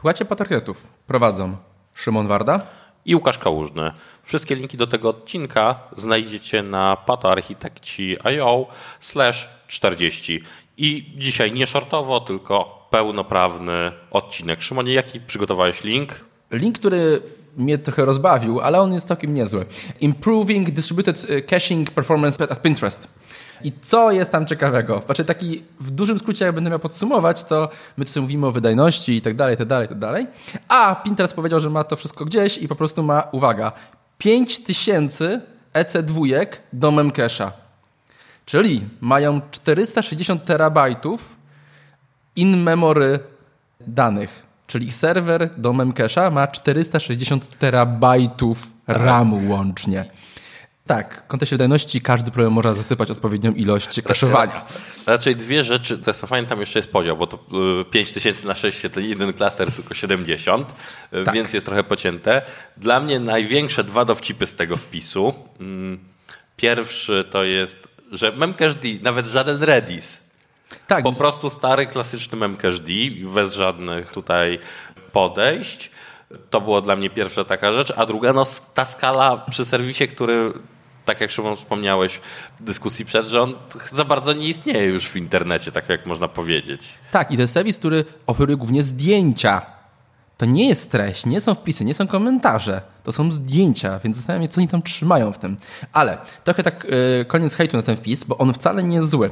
Słuchajcie Patriotów. Prowadzą Szymon Warda i Łukasz Kałużny. Wszystkie linki do tego odcinka znajdziecie na patoarchitekci.io slash 40. I dzisiaj nie shortowo, tylko pełnoprawny odcinek. Szymonie, jaki przygotowałeś link? Link, który mnie trochę rozbawił, ale on jest całkiem niezły. Improving Distributed Caching Performance at Pinterest. I co jest tam ciekawego? Znaczy taki w dużym skrócie, jak będę miał podsumować, to my tu sobie mówimy o wydajności i tak dalej, tak dalej, tak dalej. A Pinterest powiedział, że ma to wszystko gdzieś i po prostu ma, uwaga, 5000 EC2 do memcache'a. Czyli mają 460 terabajtów in-memory danych. Czyli serwer do memcache'a ma 460 terabajtów RAMu łącznie. Tak, w kontekście wydajności każdy problem można zasypać odpowiednią ilość kaszowania. Raczej dwie rzeczy, to jest fajnie, tam jeszcze jest podział, bo to 5000 y, na 6 to jeden klaster, tylko 70, y, tak. więc jest trochę pocięte. Dla mnie największe dwa dowcipy z tego wpisu. Mm, pierwszy to jest, że memcached, nawet żaden Redis, tak. po prostu stary, klasyczny memcached, bez żadnych tutaj podejść. To było dla mnie pierwsza taka rzecz, a druga, no ta skala przy serwisie, który tak jak Szymon wspomniałeś w dyskusji przed, że on za bardzo nie istnieje już w internecie, tak jak można powiedzieć. Tak, i to jest serwis, który oferuje głównie zdjęcia. To nie jest treść, nie są wpisy, nie są komentarze. To są zdjęcia, więc zastanawiam się, co oni tam trzymają w tym. Ale trochę tak e, koniec hejtu na ten wpis, bo on wcale nie jest zły.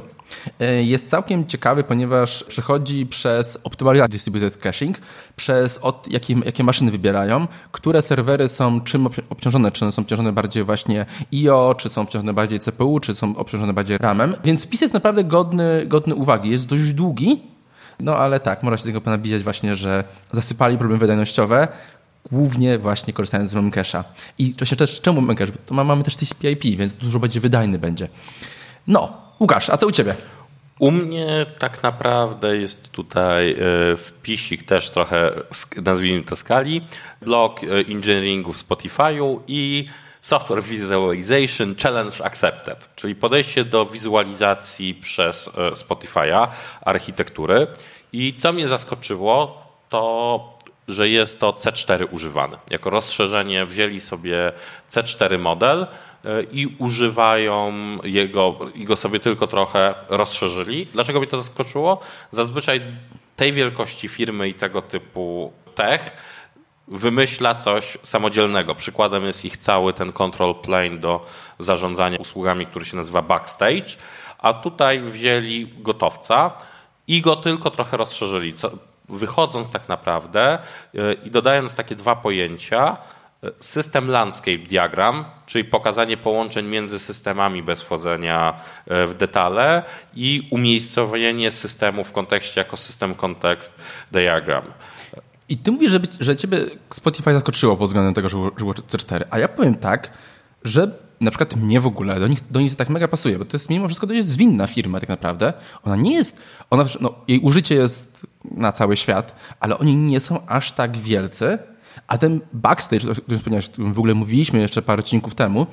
E, jest całkiem ciekawy, ponieważ przechodzi przez Optimal Distributed Caching, przez od, jakie, jakie maszyny wybierają, które serwery są czym obciążone, czy są obciążone bardziej właśnie IO, czy są obciążone bardziej CPU, czy są obciążone bardziej RAM-em. Więc wpis jest naprawdę godny, godny uwagi. Jest dość długi, no ale tak, można się tego ponabijać właśnie, że zasypali problemy wydajnościowe, głównie właśnie korzystając z memcache'a. I właśnie też czemu memcache? To mamy też TCP/IP, więc dużo bardziej wydajny będzie. No, Łukasz, a co u Ciebie? U mnie tak naprawdę jest tutaj e, wpisik też trochę, nazwijmy to skali, blog e, engineeringu w Spotify'u i Software Visualization Challenge Accepted, czyli podejście do wizualizacji przez e, Spotify'a architektury. I co mnie zaskoczyło, to że jest to C4 używane. Jako rozszerzenie wzięli sobie C4 model e, i używają jego, i go sobie tylko trochę rozszerzyli. Dlaczego mnie to zaskoczyło? Zazwyczaj tej wielkości firmy i tego typu tech wymyśla coś samodzielnego. Przykładem jest ich cały ten control plane do zarządzania usługami, który się nazywa Backstage, a tutaj wzięli gotowca i go tylko trochę rozszerzyli. Co, wychodząc tak naprawdę e, i dodając takie dwa pojęcia, e, system landscape diagram, czyli pokazanie połączeń między systemami bez wchodzenia e, w detale i umiejscowienie systemu w kontekście jako system context diagram. I ty mówisz, że, że ciebie Spotify zaskoczyło pod względem tego, że było C4, a ja powiem tak, że na przykład mnie w ogóle, do nich, do nich tak mega pasuje, bo to jest mimo wszystko dość zwinna firma tak naprawdę. Ona nie jest, ona, no, jej użycie jest na cały świat, ale oni nie są aż tak wielcy, a ten backstage, o którym w ogóle mówiliśmy jeszcze parę odcinków temu,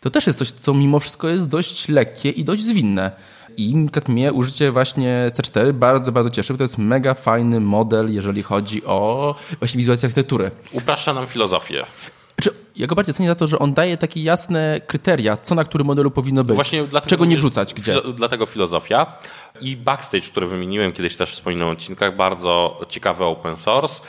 to też jest coś, co mimo wszystko jest dość lekkie i dość zwinne. I mnie użycie właśnie C4 bardzo, bardzo cieszy, bo to jest mega fajny model, jeżeli chodzi o właśnie wizualizację architektury. Upraszcza nam filozofię. Znaczy, ja go bardziej cenię za to, że on daje takie jasne kryteria, co na którym modelu powinno być, Właśnie czego nie wrzucać, gdzie. Filo, dlatego filozofia. I Backstage, który wymieniłem kiedyś też wspominałem w odcinkach, bardzo ciekawy open source.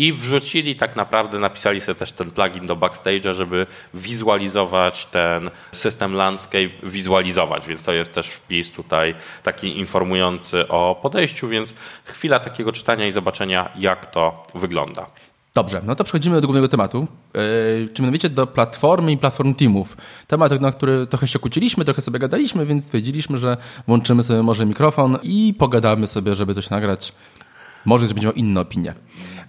I wrzucili tak naprawdę, napisali sobie też ten plugin do Backstage'a, żeby wizualizować ten system landscape, wizualizować, więc to jest też wpis tutaj taki informujący o podejściu, więc chwila takiego czytania i zobaczenia, jak to wygląda. Dobrze, no to przechodzimy do głównego tematu, yy, czy mianowicie do platformy i platform teamów. Temat, na który trochę się kłóciliśmy, trochę sobie gadaliśmy, więc stwierdziliśmy, że włączymy sobie może mikrofon i pogadamy sobie, żeby coś nagrać. Może będziemy miał inne opinie.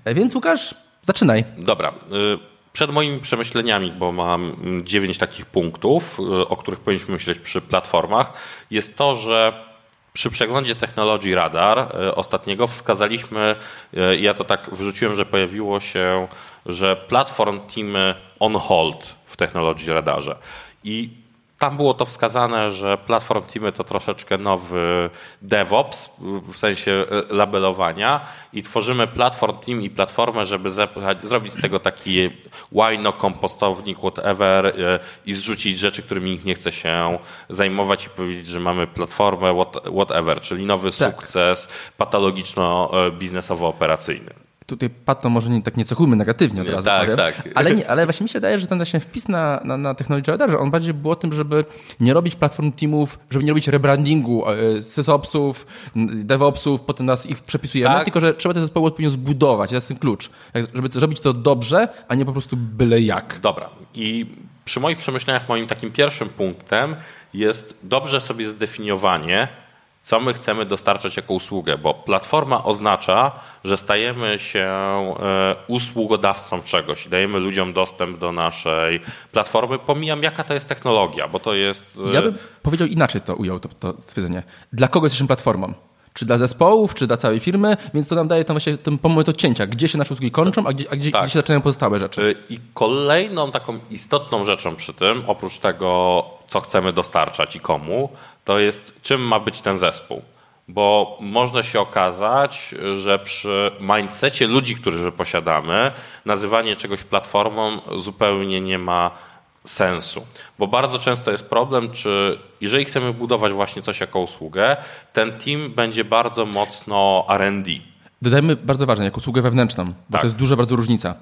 E, więc Łukasz, zaczynaj. Dobra. Yy, przed moimi przemyśleniami, bo mam dziewięć takich punktów, yy, o których powinniśmy myśleć przy platformach, jest to, że przy przeglądzie technologii radar e, ostatniego wskazaliśmy, ja to tak wrzuciłem, że pojawiło się, że platform teamy on hold w technologii radarze. I tam było to wskazane, że platform teamy to troszeczkę nowy DevOps w sensie e, labelowania i tworzymy platform team i platformę, żeby zapychać, zrobić z tego taki łajno, kompostownik, whatever e, i zrzucić rzeczy, którymi nikt nie chce się zajmować i powiedzieć, że mamy platformę whatever, czyli nowy tak. sukces patologiczno-biznesowo-operacyjny tutaj Pat, to może nie, tak nie cechujmy negatywnie od razu tak, powiem, tak. Ale, nie, ale właśnie mi się wydaje, że ten właśnie wpis na, na, na Technology Radar, że on bardziej był o tym, żeby nie robić platform teamów, żeby nie robić rebrandingu e, sysopsów, devopsów, potem nas ich przepisujemy, tak. tylko że trzeba te zespoły odpowiednio zbudować. To jest ten klucz. Żeby zrobić to dobrze, a nie po prostu byle jak. Dobra. I przy moich przemyśleniach moim takim pierwszym punktem jest dobrze sobie zdefiniowanie, co my chcemy dostarczać jako usługę, bo platforma oznacza, że stajemy się e, usługodawcą czegoś dajemy ludziom dostęp do naszej platformy. Pomijam, jaka to jest technologia, bo to jest. E, ja bym powiedział inaczej to ujął to, to stwierdzenie. Dla kogo jesteśmy platformą? Czy dla zespołów, czy dla całej firmy, więc to nam daje tam właśnie ten moment odcięcia, gdzie się nasze usługi kończą, a gdzie, a gdzie, tak. gdzie się zaczynają pozostałe rzeczy. E, I kolejną taką istotną rzeczą przy tym, oprócz tego, co chcemy dostarczać i komu, to jest czym ma być ten zespół. Bo można się okazać, że przy mindsetie ludzi, którzy posiadamy, nazywanie czegoś platformą zupełnie nie ma sensu. Bo bardzo często jest problem, czy jeżeli chcemy budować właśnie coś jako usługę, ten team będzie bardzo mocno RD. Dodajmy bardzo ważne, jako usługę wewnętrzną, bo tak. to jest duża bardzo różnica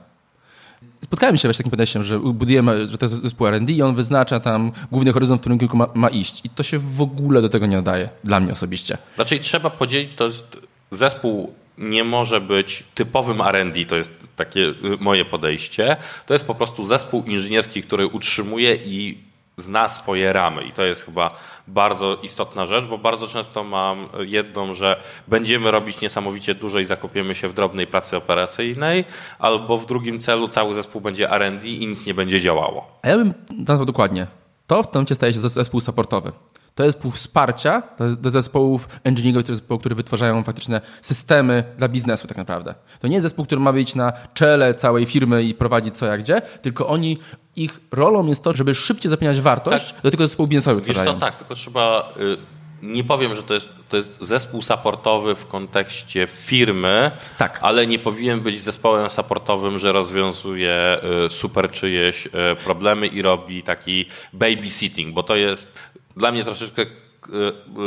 spotkałem się z takim podejściem, że budujemy, że to jest zespół R&D i on wyznacza tam główny horyzont, w którym kierunku ma, ma, iść. I to się w ogóle do tego nie nadaje, dla mnie osobiście. Znaczy trzeba podzielić, to jest zespół nie może być typowym R&D, to jest takie y, moje podejście. To jest po prostu zespół inżynierski, który utrzymuje i zna swoje ramy i to jest chyba bardzo istotna rzecz, bo bardzo często mam jedną, że będziemy robić niesamowicie dużo i zakopiemy się w drobnej pracy operacyjnej, albo w drugim celu cały zespół będzie R&D i nic nie będzie działało. A ja bym nazwał dokładnie. To w tym momencie staje się zespół supportowy. To jest pół wsparcia do zespołów engineeringowych, to jest zespoły, które wytwarzają faktyczne systemy dla biznesu tak naprawdę. To nie jest zespół, który ma być na czele całej firmy i prowadzić co jak gdzie, tylko oni, ich rolą jest to, żeby szybciej zapewniać wartość tak. do tego zespołu biznesowego wytwarzają. Wiesz co, tak, tylko trzeba... Y, nie powiem, że to jest, to jest zespół supportowy w kontekście firmy, tak. ale nie powinien być zespołem supportowym, że rozwiązuje y, super czyjeś y, problemy i robi taki babysitting, bo to jest dla mnie troszeczkę e,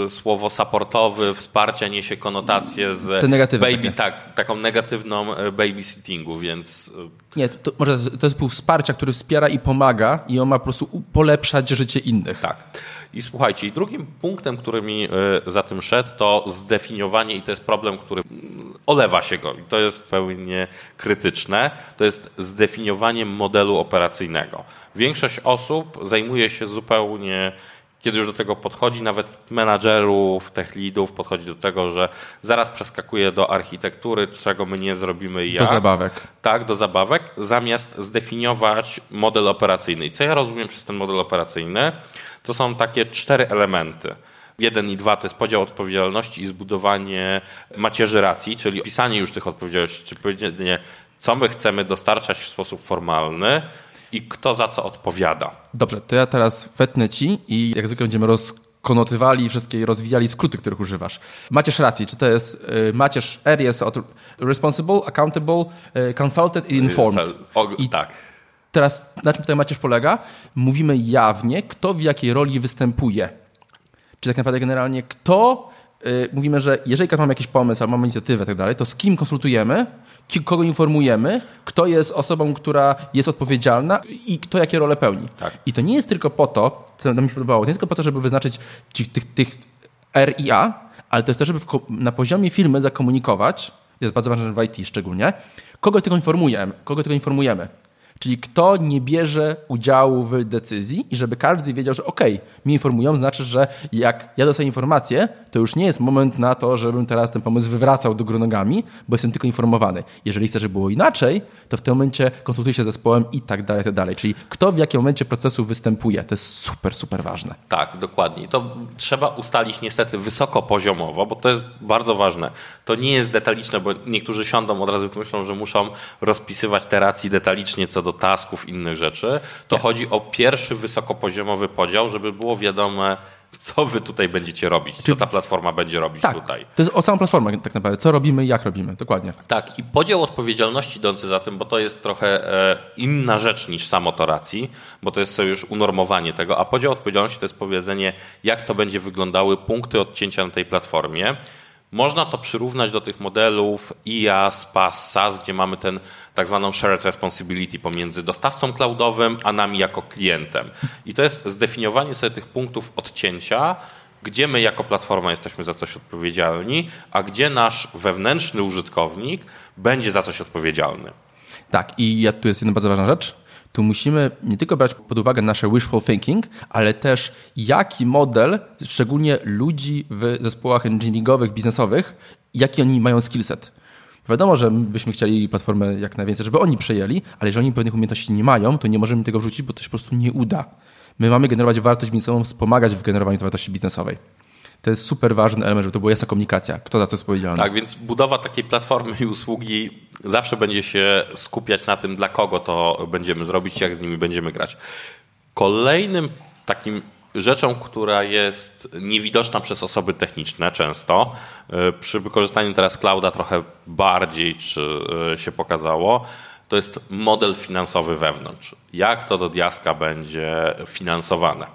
e, słowo supportowy, wsparcia niesie konotację z baby, takie. tak, taką negatywną e, babysittingu, więc... Nie, to, może to jest pół wsparcia, który wspiera i pomaga i on ma po prostu polepszać życie innych. Tak. I słuchajcie, drugim punktem, który mi za tym szedł, to zdefiniowanie, i to jest problem, który olewa się go, i to jest pełnie krytyczne, to jest zdefiniowanie modelu operacyjnego. Większość osób zajmuje się zupełnie kiedy już do tego podchodzi, nawet menadżerów, tech leadów podchodzi do tego, że zaraz przeskakuje do architektury, czego my nie zrobimy i jak. Do zabawek. Tak, do zabawek, zamiast zdefiniować model operacyjny. I co ja rozumiem przez ten model operacyjny? To są takie cztery elementy. Jeden i dwa to jest podział odpowiedzialności i zbudowanie macierzy racji, czyli opisanie już tych odpowiedzialności, czy powiedzenie, co my chcemy dostarczać w sposób formalny, i kto za co odpowiada. Dobrze, to ja teraz wetnę ci i jak zwykle będziemy rozkonotywali wszystkie rozwijali skróty, których używasz. Macierz racji, czy to jest y, macierz R jest responsible, accountable, y, consulted i informed. O, I tak. Teraz na czym tutaj macierz polega? Mówimy jawnie, kto w jakiej roli występuje. Czy tak naprawdę generalnie kto, y, mówimy, że jeżeli mamy jakiś pomysł, albo mamy inicjatywę i tak dalej, to z kim konsultujemy, kogo informujemy, kto jest osobą, która jest odpowiedzialna i kto jakie role pełni. Tak. I to nie jest tylko po to, co mi się podobało, to nie jest tylko po to, żeby wyznaczyć tych, tych R i A, ale to jest też, żeby na poziomie firmy zakomunikować, jest bardzo ważne w IT szczególnie, kogo tego informujemy, kogo tego informujemy. Czyli kto nie bierze udziału w decyzji i żeby każdy wiedział, że okej, okay, informują, znaczy, że jak ja dostaję informację, to już nie jest moment na to, żebym teraz ten pomysł wywracał do nogami, bo jestem tylko informowany. Jeżeli chcę, żeby było inaczej, to w tym momencie konsultuję się z zespołem i tak dalej, tak dalej. Czyli kto w jakim momencie procesu występuje, to jest super, super ważne. Tak, dokładnie. To trzeba ustalić niestety wysokopoziomowo, bo to jest bardzo ważne. To nie jest detaliczne, bo niektórzy siądą od razu myślą, że muszą rozpisywać te racje detalicznie co do do tasków, innych rzeczy, to chodzi o pierwszy wysokopoziomowy podział, żeby było wiadome, co wy tutaj będziecie robić, co ta platforma będzie robić tak, tutaj. To jest o samą platformę tak naprawdę, co robimy i jak robimy, dokładnie. Tak, i podział odpowiedzialności idący za tym, bo to jest trochę e, inna rzecz niż samo to racji, bo to jest sobie już unormowanie tego, a podział odpowiedzialności to jest powiedzenie, jak to będzie wyglądały punkty odcięcia na tej platformie. Można to przyrównać do tych modelów IaaS, PaaS, SaaS, gdzie mamy ten tak zwaną shared responsibility pomiędzy dostawcą cloudowym, a nami jako klientem. I to jest zdefiniowanie sobie tych punktów odcięcia, gdzie my jako platforma jesteśmy za coś odpowiedzialni, a gdzie nasz wewnętrzny użytkownik będzie za coś odpowiedzialny. Tak, i tu jest jedna bardzo ważna rzecz. Tu musimy nie tylko brać pod uwagę nasze wishful thinking, ale też jaki model, szczególnie ludzi w zespołach engineeringowych, biznesowych, jaki oni mają skillset. Wiadomo, że byśmy chcieli platformę jak najwięcej, żeby oni przejęli, ale jeżeli oni pewnych umiejętności nie mają, to nie możemy tego wrzucić, bo to się po prostu nie uda. My mamy generować wartość biznesową, wspomagać w generowaniu wartości biznesowej. To jest super ważny element, żeby to była jasna komunikacja. Kto za co jest odpowiedzialny. Tak, więc budowa takiej platformy i usługi zawsze będzie się skupiać na tym, dla kogo to będziemy zrobić, jak z nimi będziemy grać. Kolejnym takim rzeczą, która jest niewidoczna przez osoby techniczne często, e, przy wykorzystaniu teraz clouda trochę bardziej czy e, się pokazało, to jest model finansowy wewnątrz. Jak to do diaska będzie finansowane?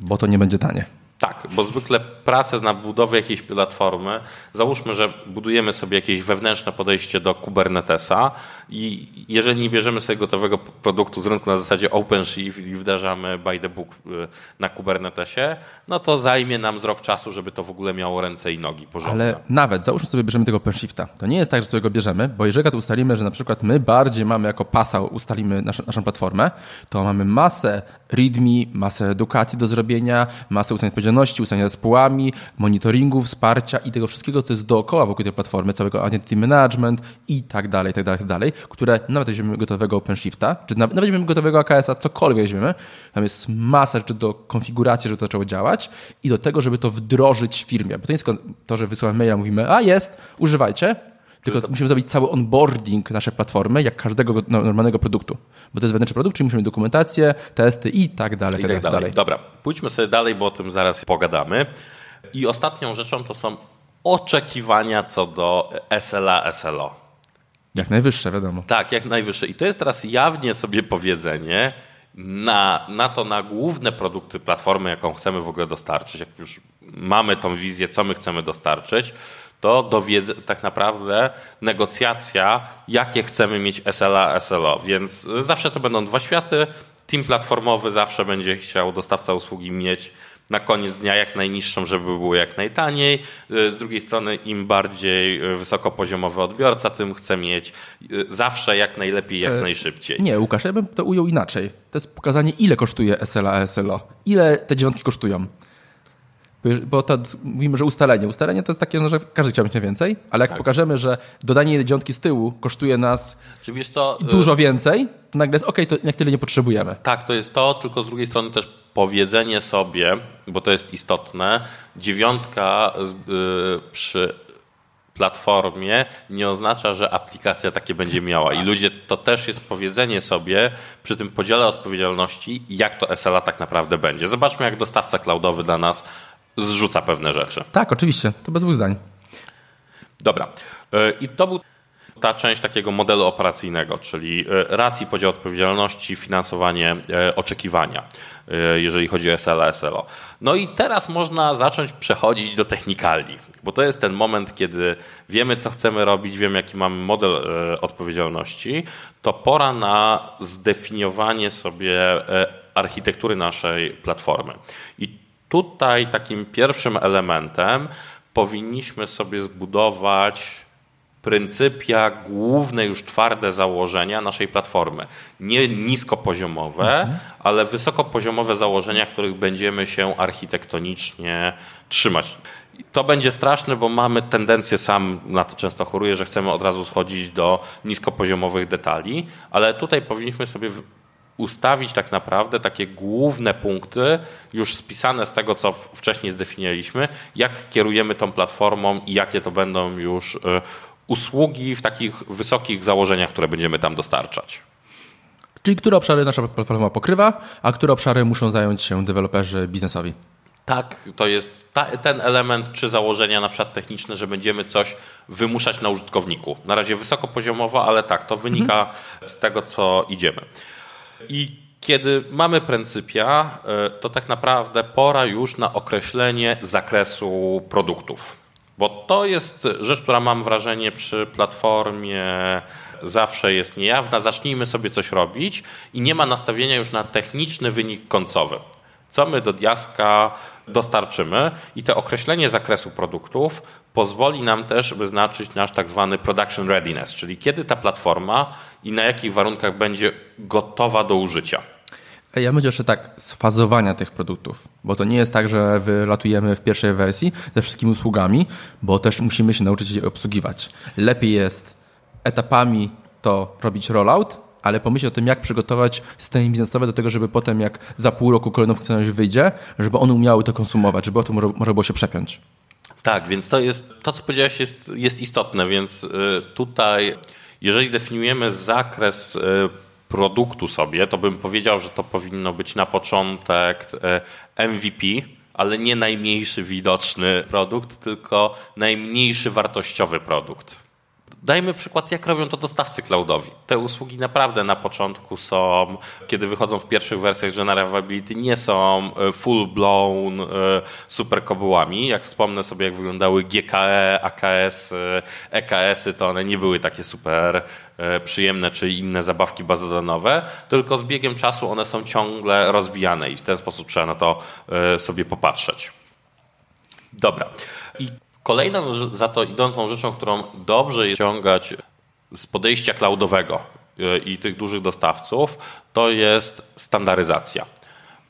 Bo to nie będzie tanie. Tak, bo zwykle pracę na budowie jakiejś platformy, załóżmy, że budujemy sobie jakieś wewnętrzne podejście do Kubernetesa i jeżeli nie bierzemy sobie gotowego produktu z rynku na zasadzie OpenShift i wdrażamy by the book y, na Kubernetesie, no to zajmie nam z rok czasu, żeby to w ogóle miało ręce i nogi porządne. Ale nawet, załóżmy sobie, bierzemy tego OpenShifta. To nie jest tak, że sobie go bierzemy, bo jeżeli ustalimy, że na przykład my bardziej mamy jako pasa, ustalimy naszą, naszą platformę, to mamy masę readme, masę edukacji do zrobienia, masę ustalenia odpowiedzialności, ustalenia zespołami, monitoringu, wsparcia i tego wszystkiego, co jest dookoła wokół tej platformy, całego identity management i tak dalej, tak dalej, tak dalej, które nawet weźmiemy gotowego OpenShifta, czy nawet weźmiemy gotowego AKS-a, cokolwiek weźmiemy, tam jest masa rzeczy do konfiguracji, żeby to zaczęło działać i do tego, żeby to wdrożyć w firmie. Bo to nie jest to, że wysyłamy maila, mówimy, a jest, używajcie, tylko musimy zrobić cały onboarding naszej platformy, jak każdego normalnego produktu. Bo to jest wewnętrzny produkt, czyli musimy mieć dokumentację, testy i tak dalej. I tak, tak dalej. dalej. Dobra, pójdźmy sobie dalej, bo o tym zaraz pogadamy. I ostatnią rzeczą to są oczekiwania co do SLA, SLO. Jak najwyższe, wiadomo. Tak, jak najwyższe. I to jest teraz jawnie sobie powiedzenie na, na to, na główne produkty platformy, jaką chcemy w ogóle dostarczyć. Jak już mamy tą wizję, co my chcemy dostarczyć, to dowiedz, tak naprawdę negocjacja, jakie chcemy mieć SLA, SLO. Więc zawsze to będą dwa światy. Team platformowy zawsze będzie chciał dostawca usługi mieć na koniec dnia jak najniższą, żeby było jak najtaniej. Z drugiej strony im bardziej wysokopoziomowy odbiorca, tym chce mieć zawsze jak najlepiej, jak e, najszybciej. Nie, Łukasz, ja bym to ujął inaczej. To jest pokazanie, ile kosztuje SLA, SLO. Ile te dziewiątki kosztują. Bo to mówimy, że ustalenie. Ustalenie to jest takie, no, że każdy chciał mieć więcej, ale jak tak. pokażemy, że dodanie jednej z tyłu kosztuje nas to, dużo y- więcej, to nagle jest ok, to jak tyle nie potrzebujemy. Tak, to jest to, tylko z drugiej strony też powiedzenie sobie, bo to jest istotne, dziewiątka yy, przy platformie nie oznacza, że aplikacja takie będzie miała. I ludzie, to też jest powiedzenie sobie przy tym podziale odpowiedzialności, jak to SLA tak naprawdę będzie. Zobaczmy, jak dostawca cloudowy dla nas zrzuca pewne rzeczy. Tak, oczywiście, to bez dwóch zdań. Dobra. E, I to był ta część takiego modelu operacyjnego, czyli e, racji, podział odpowiedzialności, finansowanie, e, oczekiwania, jeżeli chodzi o SLA, SLO. No i teraz można zacząć przechodzić do technikali, bo to jest ten moment, kiedy wiemy, co chcemy robić, wiemy, jaki mamy model odpowiedzialności, to pora na zdefiniowanie sobie architektury naszej platformy. I Tutaj takim pierwszym elementem powinniśmy sobie zbudować pryncypia, główne już twarde założenia naszej platformy. Nie niskopoziomowe, mhm. ale wysokopoziomowe założenia, których będziemy się architektonicznie trzymać. To będzie straszne, bo mamy tendencję, sam na to często choruję, że chcemy od razu schodzić do niskopoziomowych detali, ale tutaj powinniśmy sobie ustawić tak naprawdę takie główne punkty, już spisane z tego, co wcześniej zdefiniowaliśmy, jak kierujemy tą platformą i jakie to będą już e, usługi w takich wysokich założeniach, które będziemy tam dostarczać. Czyli które obszary nasza platforma pokrywa, a które obszary muszą zająć się deweloperzy biznesowi. Tak, to jest ta, ten element czy założenia na przykład techniczne, że będziemy coś wymuszać na użytkowniku. Na razie wysokopoziomowo, ale tak, to wynika mhm. z tego, co idziemy. I kiedy mamy pryncypia, e, to tak naprawdę pora już na określenie zakresu produktów. Bo to jest rzecz, która mam wrażenie przy platformie zawsze jest niejawna. Zacznijmy sobie coś robić i nie ma nastawienia już na techniczny wynik końcowy. Co my do diaska dostarczymy i to określenie zakresu produktów pozwoli nam też wyznaczyć nasz tak zwany production readiness, czyli kiedy ta platforma i na jakich warunkach będzie gotowa do użycia. Ja myślę jeszcze tak, sfazowania tych produktów, bo to nie jest tak, że wylatujemy w pierwszej wersji ze wszystkimi usługami, bo też musimy się nauczyć je obsługiwać. Lepiej jest etapami to robić rollout, ale pomyśleć o tym, jak przygotować systemy biznesowe do tego, żeby potem, jak za pół roku kolejna funkcjonalność wyjdzie, żeby one umiały to konsumować, żeby o tym może było się przepiąć. Tak, więc to jest, to co powiedziałeś jest, jest istotne, więc y, tutaj, jeżeli definiujemy zakres y, produktu sobie, to bym powiedział, że to powinno być na początek y, MVP, ale nie najmniejszy widoczny produkt, tylko najmniejszy wartościowy produkt. Dajmy przykład, jak robią to dostawcy cloudowi. Te usługi naprawdę na początku są, kiedy wychodzą w pierwszych wersjach Generability, nie są e, full-blown e, super kobułami. Jak wspomnę sobie, jak wyglądały GKE, AKS, EKS-y, to one nie były takie super e, przyjemne, czy inne zabawki bazodanowe, tylko z biegiem czasu one są ciągle rozbijane i w ten sposób trzeba na to sobie popatrzeć. Dobra. I Kolejną za to idącą rzeczą, którą dobrze jest ściągać z podejścia cloudowego e, i tych dużych dostawców, to jest standaryzacja.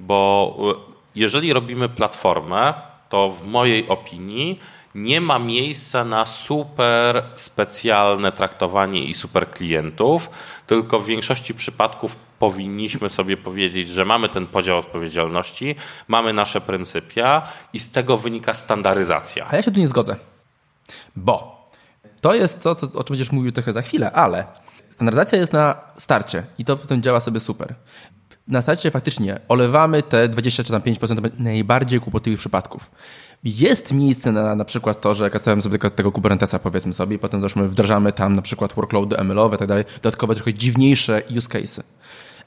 Bo e, jeżeli robimy platformę, to w mojej opinii nie ma miejsca na super specjalne traktowanie i super klientów, tylko w większości przypadków powinniśmy sobie powiedzieć, że mamy ten podział odpowiedzialności, mamy nasze pryncypia i z tego wynika standaryzacja. A ja się tu nie zgodzę, bo to jest to, o czym będziesz mówił trochę za chwilę, ale standaryzacja jest na starcie i to potem działa sobie super. Na starcie faktycznie olewamy te 20 czy tam 5% najbardziej kłopotliwych przypadków. Jest miejsce na na przykład to, że kasujemy sobie tego Kubernetesa powiedzmy sobie i potem też my wdrażamy tam na przykład workloady ML-owe tak dalej, dodatkowe trochę dziwniejsze use cases.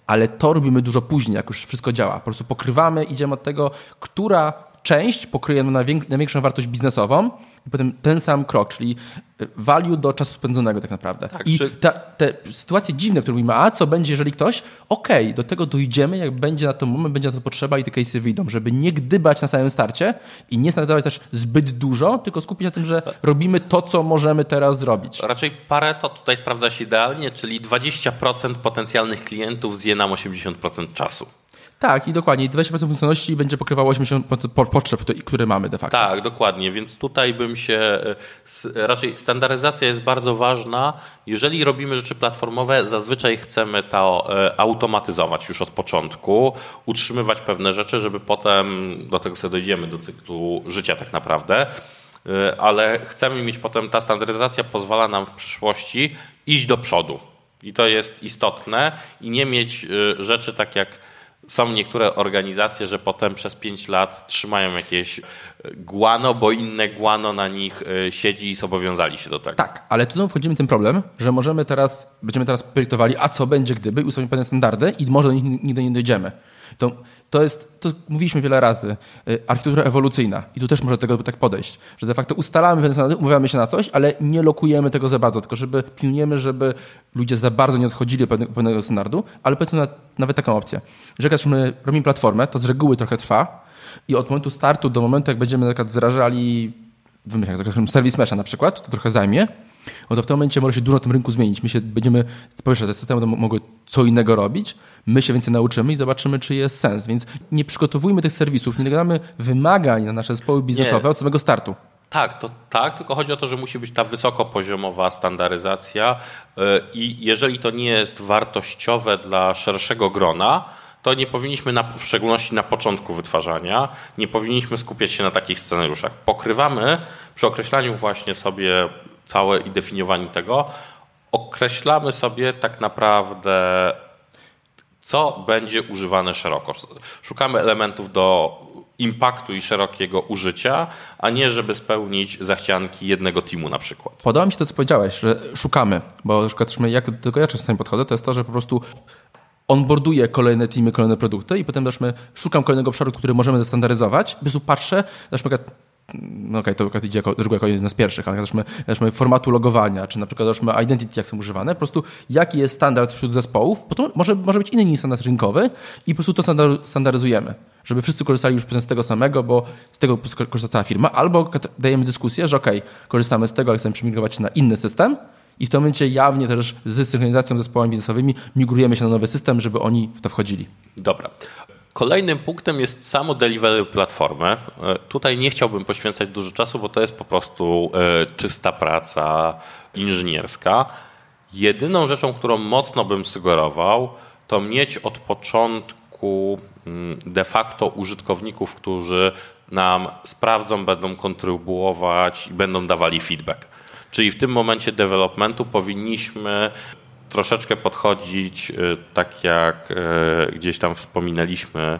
Ale to robimy dużo później, jak już wszystko działa. Po prostu pokrywamy, idziemy od tego, która część pokryje na największą wartość biznesową i potem ten sam krok, czyli y, value do czasu spędzonego tak naprawdę. Tak, I czy... ta, te sytuacje dziwne, które mówimy, a co będzie, jeżeli ktoś, okej, okay, do tego dojdziemy, jak będzie na to moment, będzie na to potrzeba i te case'y wyjdą, żeby nie gdybać na samym starcie i nie standardować też zbyt dużo, tylko skupić na tym, że robimy to, co możemy teraz zrobić. Raczej parę to tutaj sprawdza się idealnie, czyli 20% potencjalnych klientów zje nam 80% czasu. Tak, i dokładnie. 20% funkcjonalności będzie pokrywało 80% potrzeb, które mamy de facto. Tak, dokładnie. Więc tutaj bym się. E, raczej standaryzacja jest bardzo ważna. Jeżeli robimy rzeczy platformowe, zazwyczaj chcemy to e, automatyzować już od początku, utrzymywać pewne rzeczy, żeby potem do tego sobie dojdziemy, do cyklu życia tak naprawdę e, ale chcemy mieć potem, ta standaryzacja pozwala nam w przyszłości iść do przodu. I to jest istotne i nie mieć rzeczy tak jak są niektóre organizacje, że potem przez 5 lat trzymają jakieś guano, bo inne guano na nich e, siedzi i zobowiązali się do tego. Tak, ale tu wchodzimy w ten problem, że możemy teraz, będziemy teraz projektowali, a co będzie gdyby, i ustawimy pewne standardy i może do nich nigdy nie dojdziemy. To to jest, to mówiliśmy wiele razy, y, architektura ewolucyjna. I tu też może do tego tak podejść, że de facto ustalamy pewne standardy, umawiamy się na coś, ale nie lokujemy tego za bardzo, tylko żeby pilnujemy, żeby ludzie za bardzo nie odchodzili od pewnego, standardu, ale powiedzmy na, nawet taką opcję, że jak my robimy platformę, to z reguły trochę trwa i od momentu startu do momentu, jak będziemy na przykład wymyślę, jak serwis mesha na przykład, to trochę zajmie, no to w tym momencie może się dużo na tym rynku zmienić. My się będziemy, powiesz, te systemy mogły co innego robić, my się więcej nauczymy i zobaczymy, czy jest sens. Więc nie przygotowujmy tych serwisów, nie nakładamy wymagań na nasze zespoły biznesowe nie. od samego startu. Tak, to tak, tylko chodzi o to, że musi być ta wysokopoziomowa standaryzacja y, i jeżeli to nie jest wartościowe dla szerszego grona, to nie powinniśmy, na, w szczególności na początku wytwarzania, nie powinniśmy skupiać się na takich scenariuszach. Pokrywamy przy określaniu właśnie sobie całe i definiowaniu tego, określamy sobie tak naprawdę co będzie używane szeroko. Szukamy elementów do impaktu i szerokiego użycia, a nie żeby spełnić zachcianki jednego teamu na przykład. Podoba mi się to, co powiedziałeś, że szukamy, bo na przykład jak do tego ja czasami podchodzę, to jest to, że po prostu onboarduję kolejne teamy, kolejne produkty i potem też szukam kolejnego obszaru, który możemy zestandaryzować. Po patrzę, na przykład no okej, okay, to idzie jako, druga jako jeden z pierwszych, ale załóżmy, załóżmy formatu logowania, czy na przykład załóżmy identity, jak są używane, po prostu jaki jest standard wśród zespołów, potem może, może być inny niż standard rynkowy i po prostu to standaryzujemy, żeby wszyscy korzystali już z tego samego, bo z tego korzysta cała firma, albo dajemy dyskusję, że okay, korzystamy z tego, ale chcemy przemigrować na inny system, i w tym momencie jawnie też z synchronizacją z zespołami biznesowymi migrujemy się na nowy system, żeby oni w to wchodzili. Dobra. Kolejnym punktem jest samo delivery platformy. E, tutaj nie chciałbym poświęcać dużo czasu, bo to jest po prostu e, czysta praca inżynierska. Jedyną rzeczą, którą mocno bym sugerował, to mieć od początku mm, de facto użytkowników, którzy nam sprawdzą, będą kontrybuować i będą dawali feedback. Czyli w tym momencie developmentu powinniśmy troszeczkę podchodzić, y, tak jak y, gdzieś tam wspominaliśmy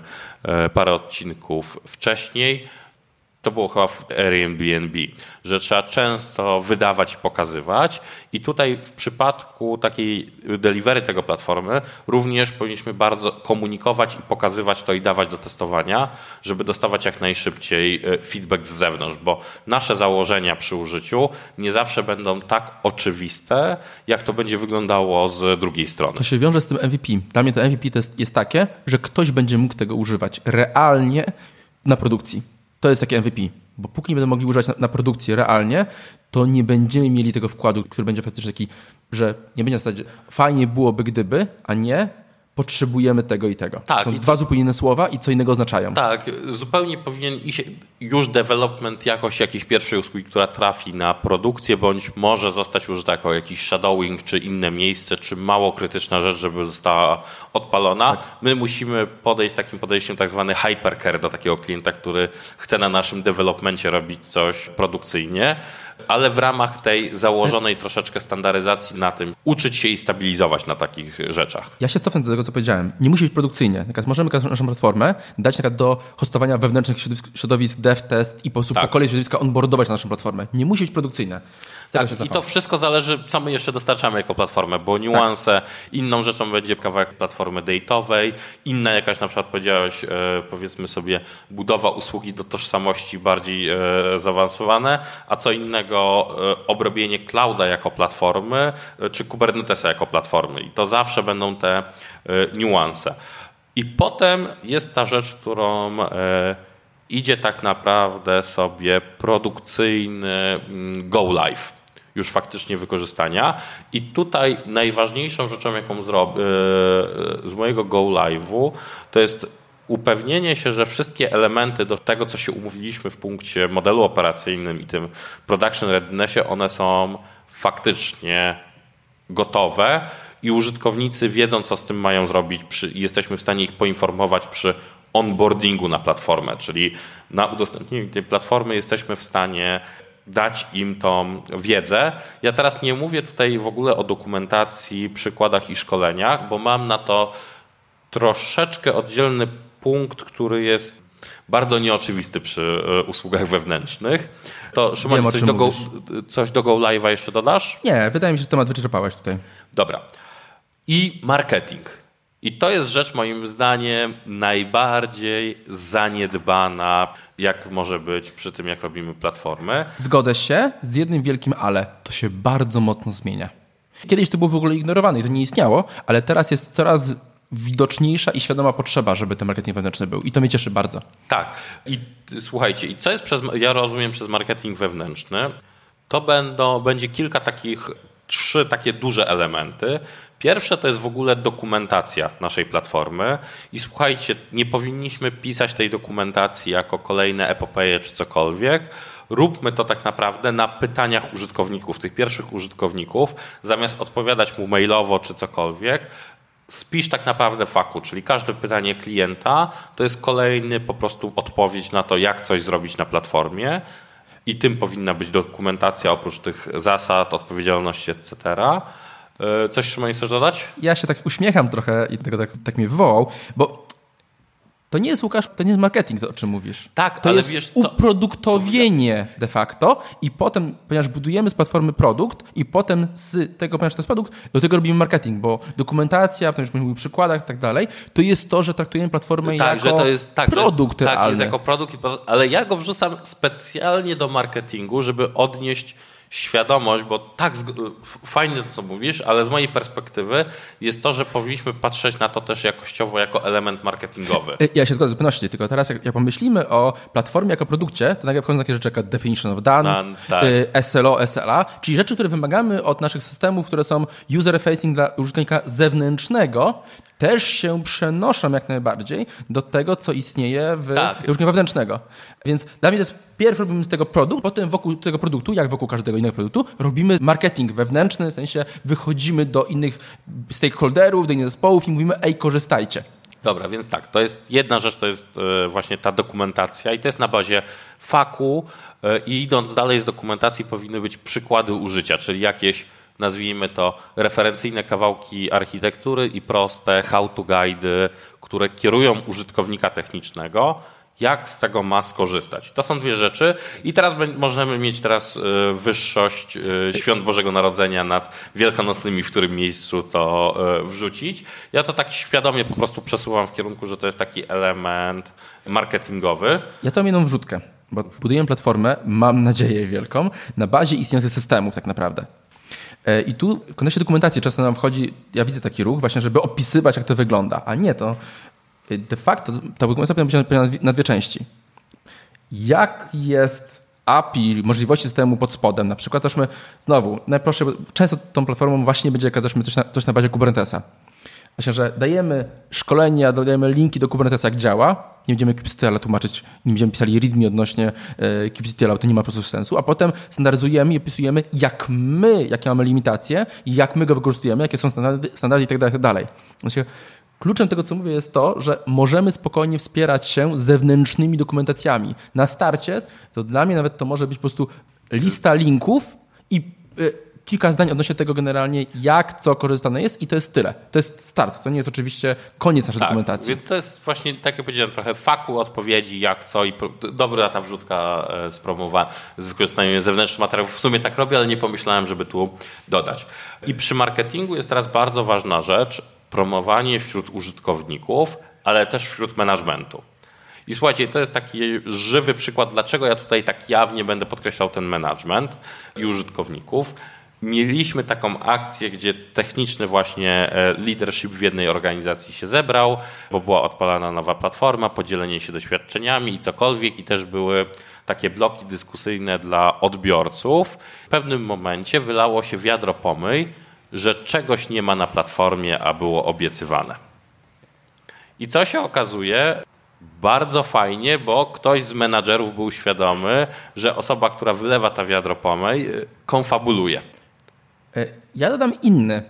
y, parę odcinków wcześniej, to było chyba w Airbnb, że trzeba często wydawać i pokazywać. I tutaj w przypadku takiej delivery tego platformy również powinniśmy bardzo komunikować i pokazywać to i dawać do testowania, żeby dostawać jak najszybciej e, feedback z zewnątrz, bo nasze założenia przy użyciu nie zawsze będą tak oczywiste, jak to będzie wyglądało z drugiej strony. To się wiąże z tym MVP. Dla mnie to MVP jest, jest takie, że ktoś będzie mógł tego używać realnie na produkcji to jest takie MVP. Bo póki nie będą mogli używać na, na produkcji realnie, to nie będziemy mieli tego wkładu, który będzie faktycznie taki, że nie będzie na zasadzie fajnie byłoby gdyby, a nie potrzebujemy tego i tego. Tak, Są i dwa to... zupełnie inne słowa i co innego oznaczają. Tak, zupełnie powinien iść już development jakoś jakiejś pierwszej usługi, która trafi na produkcję, bądź może zostać użyta jako jakiś shadowing, czy inne miejsce, czy mało krytyczna rzecz, żeby została odpalona. Tak. My musimy podejść z takim podejściem tak zwany hypercare do takiego klienta, który chce na naszym developmencie robić coś produkcyjnie ale w ramach tej założonej troszeczkę standaryzacji na tym uczyć się i stabilizować na takich rzeczach. Ja się cofnę do tego, co powiedziałem. Nie musi być produkcyjnie. możemy naszą platformę dać do hostowania wewnętrznych środowisk, dev test i po prostu tak. po kolei środowiska onboardować na naszą platformę. Nie musi być produkcyjne. Tak, i to wszystko zależy, co my jeszcze dostarczamy jako platformę, bo niuanse, tak. inną rzeczą będzie kawałek platformy date'owej, inna jakaś na przykład powiedziałeś, e, powiedzmy sobie, budowa usługi do tożsamości bardziej e, zaawansowane, a co innego e, obrobienie clouda jako platformy, czy Kubernetesa jako platformy. I to zawsze będą te niuanse. I potem jest ta rzecz, którą idzie tak naprawdę sobie produkcyjny mm, go live już faktycznie wykorzystania. I tutaj najważniejszą rzeczą, jaką zrobię z mojego Go Live'u, to jest upewnienie się, że wszystkie elementy do tego, co się umówiliśmy w punkcie modelu operacyjnym i tym production readinessie, one są faktycznie gotowe i użytkownicy wiedzą, co z tym mają zrobić przy, jesteśmy w stanie ich poinformować przy onboardingu na platformę, czyli na udostępnieniu tej platformy jesteśmy w stanie dać im tą wiedzę. Ja teraz nie mówię tutaj w ogóle o dokumentacji, przykładach i szkoleniach, bo mam na to troszeczkę oddzielny punkt, który jest bardzo nieoczywisty przy e, usługach wewnętrznych. To Szymon, Wiem, coś, do go, coś do Go Live'a jeszcze dodasz? Nie, wydaje mi się, że temat wyczerpałeś tutaj. Dobra. I marketing. I to jest rzecz moim zdaniem najbardziej zaniedbana, jak może być przy tym, jak robimy platformy. Zgodzę się z jednym wielkim ale. To się bardzo mocno zmienia. Kiedyś to było w ogóle ignorowane i to nie istniało, ale teraz jest coraz widoczniejsza i świadoma potrzeba, żeby ten marketing wewnętrzny był. I to mnie cieszy bardzo. Tak. I słuchajcie, i co jest przez, ja rozumiem przez marketing wewnętrzny, to będą, będzie kilka takich, trzy takie duże elementy. Pierwsze to jest w ogóle dokumentacja naszej platformy i słuchajcie, nie powinniśmy pisać tej dokumentacji jako kolejne epopeje czy cokolwiek. Róbmy to tak naprawdę na pytaniach użytkowników, tych pierwszych użytkowników, zamiast odpowiadać mu mailowo czy cokolwiek. Spisz tak naprawdę faku, czyli każde pytanie klienta to jest kolejny po prostu odpowiedź na to, jak coś zrobić na platformie. I tym powinna być dokumentacja oprócz tych zasad, odpowiedzialności, etc. E, coś Szymon chcesz dodać? Ja się tak uśmiecham trochę i tego tak, tak mnie wywołał, bo to nie jest, Łukasz, to nie jest marketing, to, o czym mówisz. Tak, to ale jest wiesz co? uproduktowienie de facto i potem, ponieważ budujemy z platformy produkt i potem z tego, ponieważ to jest produkt, do tego robimy marketing, bo dokumentacja, potem już mówimy o przykładach i tak dalej, to jest to, że traktujemy platformę tak, jako że to jest tak, produkt że jest, Tak, realny. jest jako produkt, ale ja go wrzucam specjalnie do marketingu, żeby odnieść świadomość, bo tak fajnie to, co mówisz, ale z mojej perspektywy jest to, że powinniśmy patrzeć na to też jakościowo jako element marketingowy. Y, Ja się zgodzę z pewnością, tylko teraz jak, jak pomyślimy o platformie jako produkcie, to nagle wchodzą takie rzeczy jak definition of done, Done, tak. y, SLO, SLA, czyli rzeczy, które wymagamy od naszych systemów, które są user-facing dla użytkownika zewnętrznego, też się przenoszą jak najbardziej do tego, co istnieje w Tak. wewnętrznego. Więc dla mnie to jest Pierw robimy z tego produkt, potem wokół tego produktu, jak wokół każdego innego produktu, robimy marketing wewnętrzny, w sensie wychodzimy do innych stakeholderów, do innych zespołów i mówimy, ej, korzystajcie. Dobra, więc tak, to jest jedna rzecz, to jest e, właśnie ta dokumentacja i to jest na bazie faku e, i idąc dalej z dokumentacji powinny być przykłady użycia, czyli jakieś nazwijmy to referencyjne kawałki architektury i proste how-to guidy, które kierują użytkownika technicznego, jak z tego ma skorzystać. To są dwie rzeczy i teraz możemy mieć teraz e, wyższość świąt Bożego Narodzenia nad wielkanocnymi, w którym miejscu to wrzucić. Ja to tak świadomie po prostu przesuwam w kierunku, że to jest taki element marketingowy. Ja to mam jedną wrzutkę, bo buduję platformę, mam nadzieję wielką, na bazie istniejących systemów tak naprawdę. I tu w kontekście dokumentacji często nam wchodzi, ja widzę taki ruch właśnie, żeby opisywać, jak to wygląda, a nie to. De facto ta dokumentacja powinna być na dwie, części. Jak jest API, możliwości systemu pod spodem. Na przykład też my, znowu, najprostsze, często tą platformą właśnie będzie też coś na, coś na bazie Kubernetesa. Właśnie, że dajemy szkolenia, dajemy linki do Kubernetesa, jak działa. Nie będziemy kubectl tłumaczyć, nie będziemy pisali readme odnośnie e, kubectl, to nie ma po prostu sensu. A potem standaryzujemy i opisujemy, jak my, jakie mamy limitacje, jak my go wykorzystujemy, jakie są standardy, standardy itd. itd. Właśnie, Kluczem tego, co mówię, jest to, że możemy spokojnie wspierać się zewnętrznymi dokumentacjami. Na starcie, to dla mnie nawet to może być po prostu lista linków i kilka zdań odnośnie tego generalnie, jak co korzystane jest i to jest tyle. To jest start, to nie jest oczywiście koniec naszej tak, dokumentacji. Więc to jest właśnie, tak jak powiedziałem, trochę faku odpowiedzi, jak co i dobra ta wrzutka z promowa z wykorzystaniem zewnętrznych materiałów. W sumie tak robię, ale nie pomyślałem, żeby tu dodać. I przy marketingu jest teraz bardzo ważna rzecz, promowanie wśród użytkowników, ale też wśród managementu. I słuchajcie, to jest taki żywy przykład, dlaczego ja tutaj tak jawnie będę podkreślał ten management i użytkowników. Mieliśmy taką akcję, gdzie techniczny właśnie leadership w jednej organizacji się zebrał, bo była odpalana nowa platforma, podzielenie się doświadczeniami i cokolwiek, i też były takie bloki dyskusyjne dla odbiorców. W pewnym momencie wylało się wiadro pomyj, że czegoś nie ma na platformie, a było obiecywane. I co się okazuje? Bardzo fajnie, bo ktoś z menadżerów był świadomy, że osoba, która wylewa ta wiadro pomyj, konfabuluje. Ja dodam inny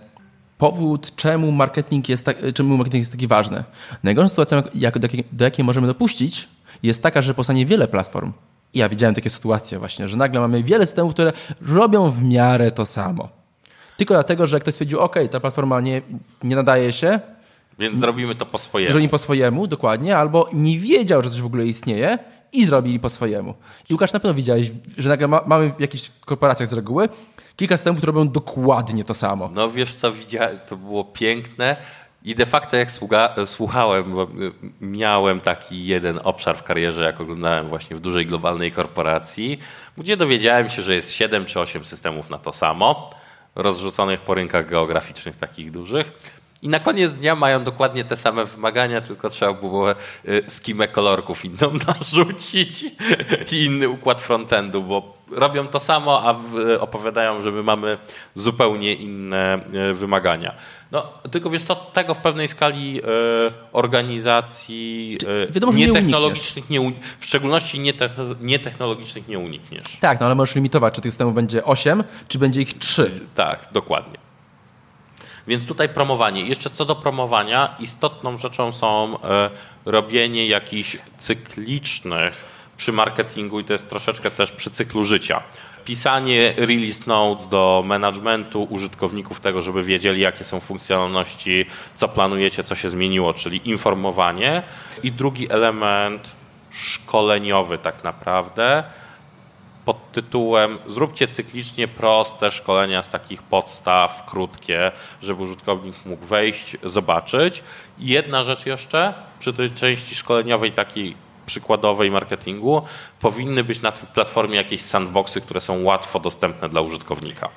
powód, czemu marketing jest, tak, czemu marketing jest taki ważny. Najgorszą sytuacją, jak, do, jakiej, do jakiej możemy dopuścić, jest taka, że powstanie wiele platform. I ja widziałem takie sytuacje właśnie, że nagle mamy wiele systemów, które robią w miarę to samo. Tylko dlatego, że ktoś stwierdził, OK, ta platforma nie, nie nadaje się. Więc zrobimy to po swojemu. Zrobili po swojemu, dokładnie, albo nie wiedział, że coś w ogóle istnieje i zrobili po swojemu. I Łukasz, na pewno widziałeś, że nagle ma, mamy w jakichś korporacjach z reguły kilka systemów, które robią dokładnie to samo. No wiesz co, widziałem, to było piękne. I de facto jak sługa, słuchałem, bo miałem taki jeden obszar w karierze, jak oglądałem właśnie w dużej globalnej korporacji, gdzie dowiedziałem się, że jest 7 czy 8 systemów na to samo rozrzuconych po rynkach geograficznych takich dużych. I na koniec dnia mają dokładnie te same wymagania, tylko trzeba było skimę kolorków inną narzucić i inny układ frontendu, bo robią to samo, a opowiadają, że my mamy zupełnie inne wymagania. No, tylko wiesz co, tego w pewnej skali organizacji Wiadomo, nietechnologicznych, nie, w szczególności nietechnologicznych nie unikniesz. Tak, no ale możesz limitować, czy tych systemów będzie 8, czy będzie ich 3. Tak, dokładnie. Więc tutaj promowanie. Jeszcze co do promowania, istotną rzeczą są robienie jakichś cyklicznych przy marketingu i to jest troszeczkę też przy cyklu życia. pisanie release notes do managementu użytkowników tego, żeby wiedzieli, jakie są funkcjonalności, co planujecie, co się zmieniło, czyli informowanie. I drugi element szkoleniowy tak naprawdę pod tytułem zróbcie cyklicznie proste szkolenia z takich podstaw, krótkie, żeby użytkownik mógł wejść, zobaczyć. I jedna rzecz jeszcze, przy tej części szkoleniowej takiej przykładowej marketingu, powinny być na tej platformie jakieś sandboxy, które są łatwo dostępne dla użytkownika.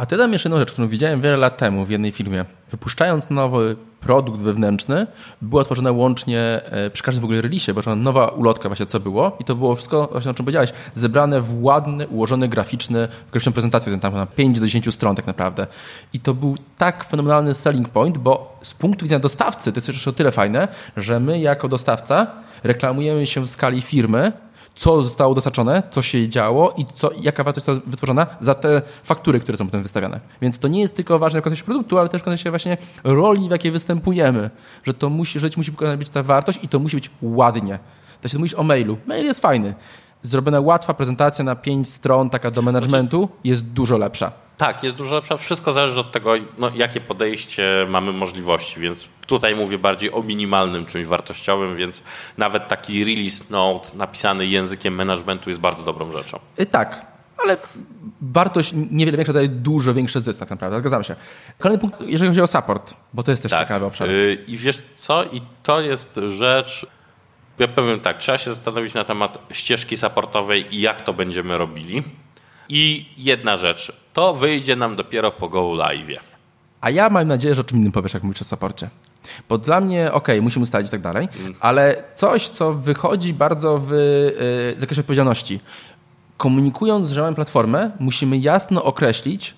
A ty dam jeszcze jedną rzecz, którą widziałem wiele lat temu w jednej firmie. Wypuszczając nowy produkt wewnętrzny, była tworzona łącznie e, przy każdym w ogóle release, bo nowa ulotka właśnie co było i to było wszystko, właśnie o czym powiedziałeś, zebrane w ładny, ułożony graficzny, w graficzną prezentację, tam na 5 do 10 stron tak naprawdę. I to był tak fenomenalny selling point, bo z punktu widzenia dostawcy to jest jeszcze o tyle fajne, że my jako dostawca reklamujemy się w skali firmy, co zostało dostarczone, co się działo i co, jaka wartość została wytworzona za te faktury, które są potem wystawiane. Więc to nie jest tylko ważne w kontekście produktu, ale też w kontekście właśnie roli, w jakiej występujemy. Że to musi, że musi być ta wartość i to musi być ładnie. To się mówisz o mailu. Mail jest fajny. Zrobiona łatwa prezentacja na pięć stron, taka do managementu, jest dużo lepsza. Tak, jest dużo lepsza. Wszystko zależy od tego, no, jakie podejście mamy możliwości, więc tutaj mówię bardziej o minimalnym czymś wartościowym, więc nawet taki release note napisany językiem managementu jest bardzo dobrą rzeczą. Y, tak, ale wartość niewiele większa daje dużo większy zysk tak naprawdę, zgadzam się. Kolejny punkt, jeżeli chodzi o support, bo to jest też tak. ciekawy obszar. Yy, I wiesz co, i to jest rzecz, ja powiem tak, trzeba się zastanowić na temat ścieżki supportowej i jak to będziemy robili. I jedna rzecz, to wyjdzie nam dopiero po Go Live. A ja mam nadzieję, że o czym innym powiesz, jak mówisz o saporcie. Bo dla mnie, okej, okay, musimy ustalić i tak dalej, mm. ale coś, co wychodzi bardzo w yy, zakresie odpowiedzialności. Komunikując, że mamy platformę, musimy jasno określić,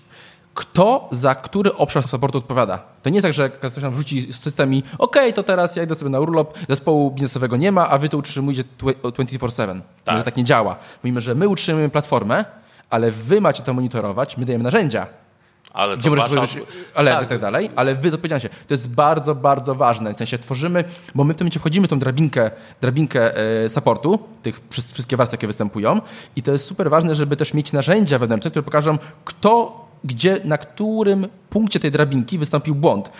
kto za który obszar supportu odpowiada. To nie jest tak, że ktoś nam wrzuci system i okej, okay, to teraz ja idę sobie na urlop, zespołu biznesowego nie ma, a wy to utrzymujecie 24-7. Tak. tak nie działa. Mówimy, że my utrzymujemy platformę, ale wy macie to monitorować, my dajemy narzędzia. Ale gdzie możesz wasza... alerty tak. i tak dalej, ale wy to się. To jest bardzo, bardzo ważne. W sensie tworzymy, bo my w tym momencie wchodzimy w tą drabinkę, drabinkę e, supportu, tych wszystkie warstwy, jakie występują i to jest super ważne, żeby też mieć narzędzia wewnętrzne, które pokażą, kto gdzie, na którym punkcie tej drabinki wystąpił błąd.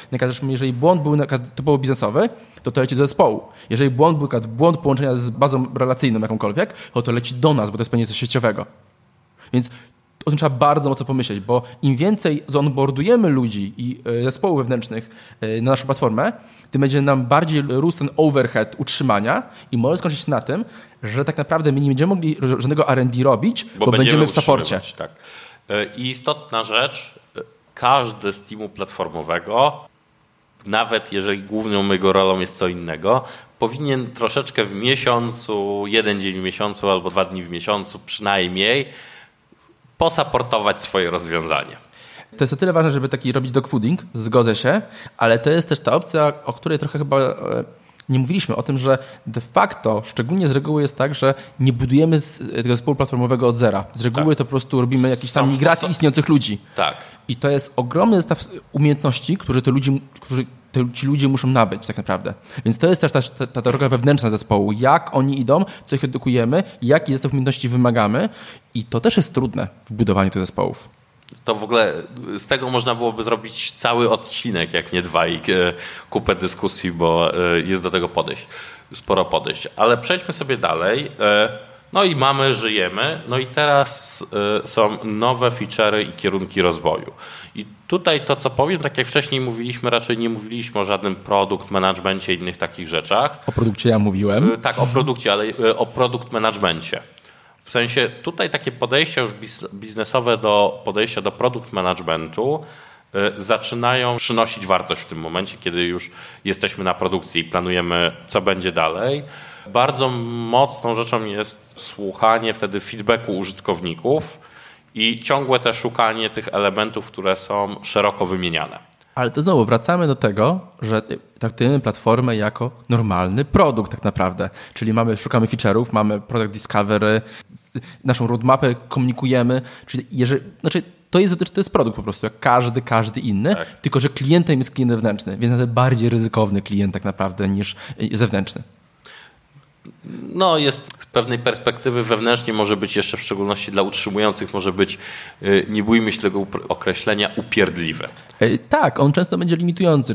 Jeżeli błąd był typowo biznesowy, to to leci do zespołu. Jeżeli błąd był błąd połączenia z bazą relacyjną jakąkolwiek, to to leci do nas, bo to jest pewnie coś sieciowego. Więc o tym trzeba bardzo mocno pomyśleć, bo im więcej zonboardujemy ludzi i e, zespołów wewnętrznych e, na naszą platformę, tym będzie nam bardziej rósł ten overhead utrzymania i może skończyć się na tym, że tak naprawdę my nie będziemy mogli żadnego R&D robić, bo, bo będziemy, będziemy w saporcie. Tak. E, I istotna rzecz, każdy z teamu platformowego, nawet jeżeli główną jego rolą jest co innego, powinien troszeczkę w miesiącu, jeden dzień w miesiącu albo dwa dni w miesiącu przynajmniej posaportować swoje rozwiązanie. To jest o tyle ważne, żeby taki robić dogfooding, zgodzę się, ale to jest też ta opcja, o której trochę chyba e, nie mówiliśmy, o tym, że de facto, szczególnie z reguły jest tak, że nie budujemy tego zespołu platformowego od zera. Z reguły tak. to po prostu robimy jakieś tam migracje istniejących ludzi. Tak. I to jest ogromny zestaw umiejętności, które, te ludzi, którzy ci ludzie muszą nabyć tak naprawdę. Więc to jest też ta, ta, ta droga wewnętrzna zespołu. Jak oni idą, co ich edukujemy, jaki zestaw umiejętności wymagamy i to też jest trudne w budowaniu tych zespołów. To w ogóle z tego można byłoby zrobić cały odcinek, jak nie dwa i e, kupę dyskusji, bo e, jest do tego podejść, sporo podejść. Ale przejdźmy sobie dalej. No i mamy, żyjemy. No i teraz są nowe feature'y i kierunki rozwoju. I tutaj to, co powiem, tak jak wcześniej mówiliśmy, raczej nie mówiliśmy o żadnym produkt managemencie i innych takich rzeczach. O produkcie ja mówiłem. Tak, o produkcie, ale o produkt managemencie. W sensie tutaj takie podejścia już biznesowe do podejścia do produkt managementu y, zaczynają przynosić wartość w tym momencie, kiedy już jesteśmy na produkcji i planujemy, co będzie dalej. Bardzo mocną rzeczą jest słuchanie wtedy feedbacku użytkowników i ciągłe te szukanie tych elementów, które są szeroko wymieniane. Ale to znowu wracamy do tego, że traktujemy platformę jako normalny produkt tak naprawdę. Czyli mamy, szukamy feature'ów, mamy product discovery, naszą roadmapę komunikujemy. Czyli jeżeli, znaczy to jest, to jest produkt po prostu, jak każdy, każdy inny, tak. tylko że klientem jest klient wewnętrzny, więc nawet bardziej ryzykowny klient tak naprawdę niż zewnętrzny. No jest pewnej perspektywy wewnętrznie może być jeszcze w szczególności dla utrzymujących może być, y, nie bójmy się tego określenia, upierdliwy. E, tak, on często będzie limitujący.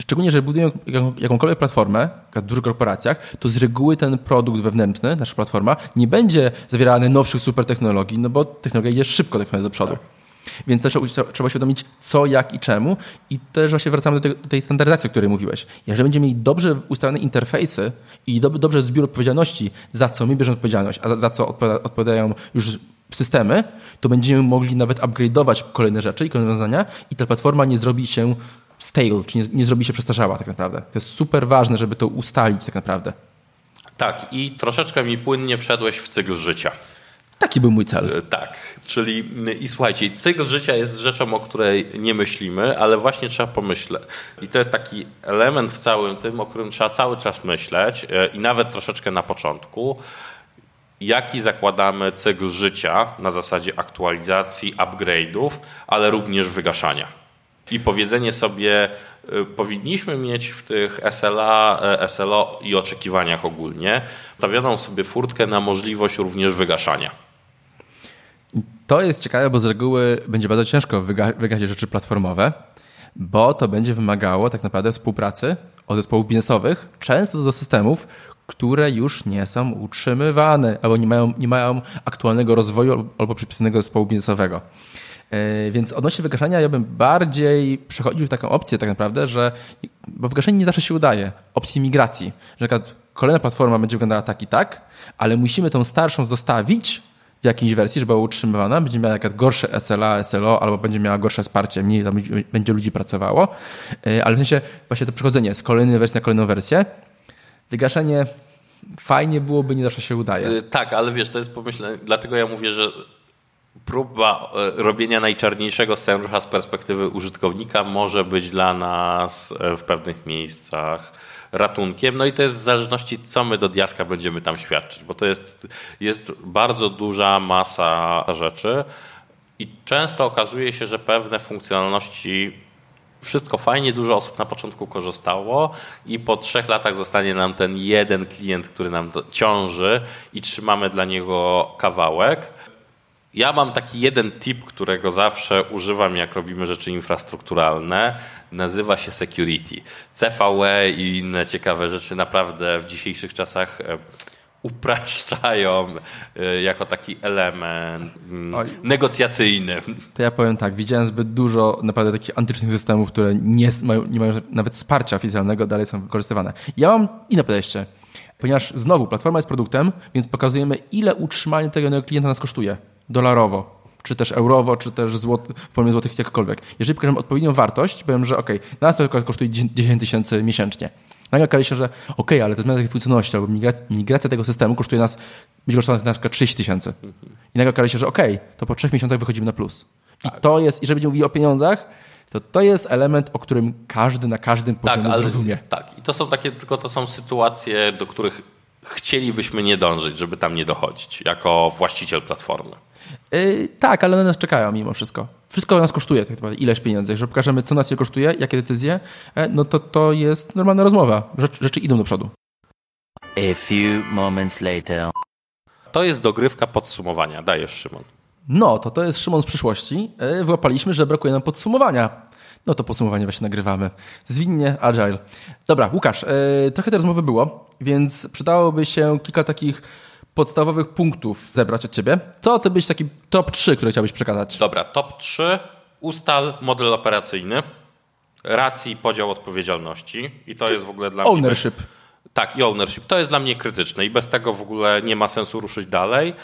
Szczególnie, że budują jakąkolwiek platformę w dużych korporacjach, to z reguły ten produkt wewnętrzny, nasza platforma, nie będzie zawierany nowszych super technologii, no bo technologia idzie szybko tak do przodu. Tak. Więc też trzeba uświadomić co, jak i czemu. I też właśnie wracamy do tej, standardyzacji, o której mówiłeś. Jeżeli będziemy mieli dobrze ustawione interfejsy i do, dobrze zbiór odpowiedzialności, za co my bierzemy odpowiedzialność, a za co odpowiadają już systemy, to będziemy mogli nawet upgrade'ować kolejne rzeczy i kolejne rozwiązania i ta platforma nie zrobi się stale, czy nie, nie zrobi się przestarzała tak naprawdę. To jest super ważne, żeby to ustalić tak naprawdę. Tak, i troszeczkę mi płynnie wszedłeś w cykl życia. Taki był mój cel. E, tak, czyli i słuchajcie, cykl życia jest rzeczą, o której nie myślimy, ale właśnie trzeba pomyśleć. I to jest taki element w całym tym, o którym trzeba cały czas myśleć e, i nawet troszeczkę na początku. Jaki zakładamy cykl życia na zasadzie aktualizacji, upgrade'ów, ale również wygaszania. I powiedzenie sobie, e, powinniśmy mieć w tych SLA, SLO i oczekiwaniach ogólnie stawioną sobie furtkę na możliwość również wygaszania. To jest ciekawe, bo z reguły będzie bardzo ciężko wygasić rzeczy platformowe, bo to będzie wymagało tak naprawdę współpracy od zespołów biznesowych, często do systemów, które już nie są utrzymywane albo nie mają, nie mają aktualnego rozwoju albo przypisanego zespołu biznesowego. E, więc odnośnie wygaszania ja bym bardziej przechodził w taką opcję tak naprawdę, że bo wygaszenie nie zawsze się udaje, opcji migracji, że na kolejna platforma będzie wyglądała tak i tak, ale musimy tą starszą zostawić, w jakiejś wersji, żeby była utrzymywana, będzie miała jakieś gorsze SLA, SLO, albo będzie miała gorsze wsparcie, mniej tam będzie ludzi pracowało, e, ale w sensie właśnie to przechodzenie z kolejnej wersji na kolejną wersję, wygaszenie fajnie byłoby, nie zawsze się udaje. E, tak, ale wiesz, to jest pomyślenie, dlatego ja mówię, że próba e, robienia najczarniejszego scenariusza z perspektywy użytkownika może być dla nas w pewnych miejscach ratunkiem. No i to jest w zależności, co my do diaska będziemy tam świadczyć, bo to jest, jest bardzo duża masa rzeczy i często okazuje się, że pewne funkcjonalności wszystko fajnie, dużo osób na początku korzystało i po trzech latach zostanie nam ten jeden klient, który nam ciąży i trzymamy dla niego kawałek. Ja mam taki jeden tip, którego zawsze używam, jak robimy rzeczy infrastrukturalne. Nazywa się security. CVE i inne ciekawe rzeczy naprawdę w dzisiejszych czasach e, upraszczają e, jako taki element mm, Oj. negocjacyjny. To ja powiem tak, widziałem zbyt dużo naprawdę takich antycznych systemów, które nie mają, nie mają nawet wsparcia oficjalnego, dalej są wykorzystywane. Ja mam inne podejście, ponieważ znowu platforma jest produktem, więc pokazujemy ile utrzymanie tego klienta nas kosztuje dolarowo, czy też eurowo, czy też złot, w formie złotych, jakkolwiek. Jeżeli pokażemy odpowiednią wartość, powiem, że ok, nas to kosztuje 10 tysięcy miesięcznie. Nagle okaże się, że ok, ale to zmiana takiej funkcjonalności albo migracja tego systemu kosztuje nas, być kosztowana na przykład 30 tysięcy. I nagle okaże się, że ok, to po trzech miesiącach wychodzimy na plus. I tak. to jest, jeżeli będziemy mówili o pieniądzach, to to jest element, o którym każdy na każdym tak, poziomie tak, zrozumie. Tak, i to są takie, tylko to są sytuacje, do których chcielibyśmy nie dążyć, żeby tam nie dochodzić, jako właściciel platformy. Yy, tak, ale one nas czekają mimo wszystko. Wszystko nas kosztuje, tak naprawdę, ileś pieniędzy. Jeżeli pokażemy, co nas je kosztuje, jakie decyzje, e, no to to jest normalna rozmowa. Rzeczy, rzeczy idą do przodu. A few moments later. To jest dogrywka podsumowania. Dajesz, Szymon. No, to to jest Szymon z przyszłości. E, wyłapaliśmy, że brakuje nam podsumowania. No to podsumowanie właśnie nagrywamy. Zwinnie, agile. Dobra, Łukasz, yy, trochę tej rozmowy było, więc przydałoby się kilka takich podstawowych punktów zebrać od ciebie. Co to byś taki top 3, które chciałbyś przekazać? Dobra, top 3. Ustal model operacyjny, racji podział odpowiedzialności i to Czy jest w ogóle dla ownership. mnie... Ownership. Tak, i ownership. To jest dla mnie krytyczne i bez tego w ogóle nie ma sensu ruszyć dalej.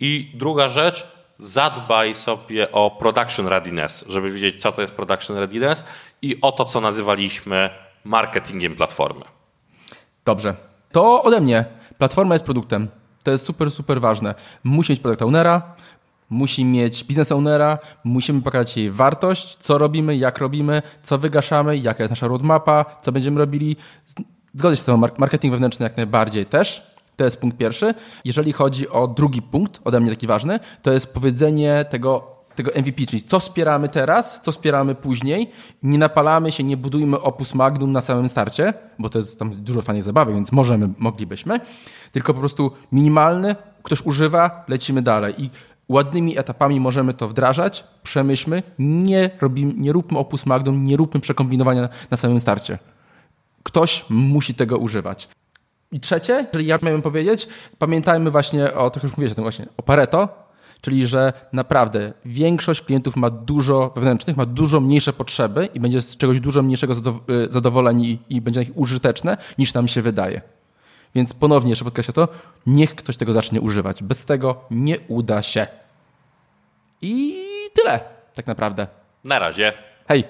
I druga rzecz, zadbaj sobie o production readiness, żeby wiedzieć, co to jest production readiness i o to, co nazywaliśmy marketingiem platformy. Dobrze. To ode mnie. Platforma jest produktem. To jest super, super ważne. Musi mieć product ownera, musi mieć biznes ownera, musimy pokazać jej wartość, co robimy, jak robimy, co wygaszamy, jaka jest nasza roadmapa, co będziemy robili. Zgodzę się z tym, marketing wewnętrzny jak najbardziej też. To jest punkt pierwszy. Jeżeli chodzi o drugi punkt, ode mnie taki ważny, to jest powiedzenie tego tego MVP, czyli co wspieramy teraz, co wspieramy później. Nie napalamy się, nie budujmy opus magnum na samym starcie, bo to jest tam dużo fajnej zabawy, więc możemy, moglibyśmy. Tylko po prostu minimalny, ktoś używa, lecimy dalej. I ładnymi etapami możemy to wdrażać, przemyślmy, nie, robimy, nie róbmy opus magnum, nie róbmy przekombinowania na samym starcie. Ktoś musi tego używać. I trzecie, jeżeli ja miałem powiedzieć, pamiętajmy właśnie o, tak już mówiłeś o tym właśnie, o Pareto, czyli że naprawdę większość klientów ma dużo, wewnętrznych ma dużo mniejsze potrzeby i będzie z czegoś dużo mniejszego zadowoleni i będzie na nich użyteczne niż nam się wydaje. Więc ponownie jeszcze podkreślę to, niech ktoś tego zacznie używać. Bez tego nie uda się. I tyle tak naprawdę. Na razie. Hej.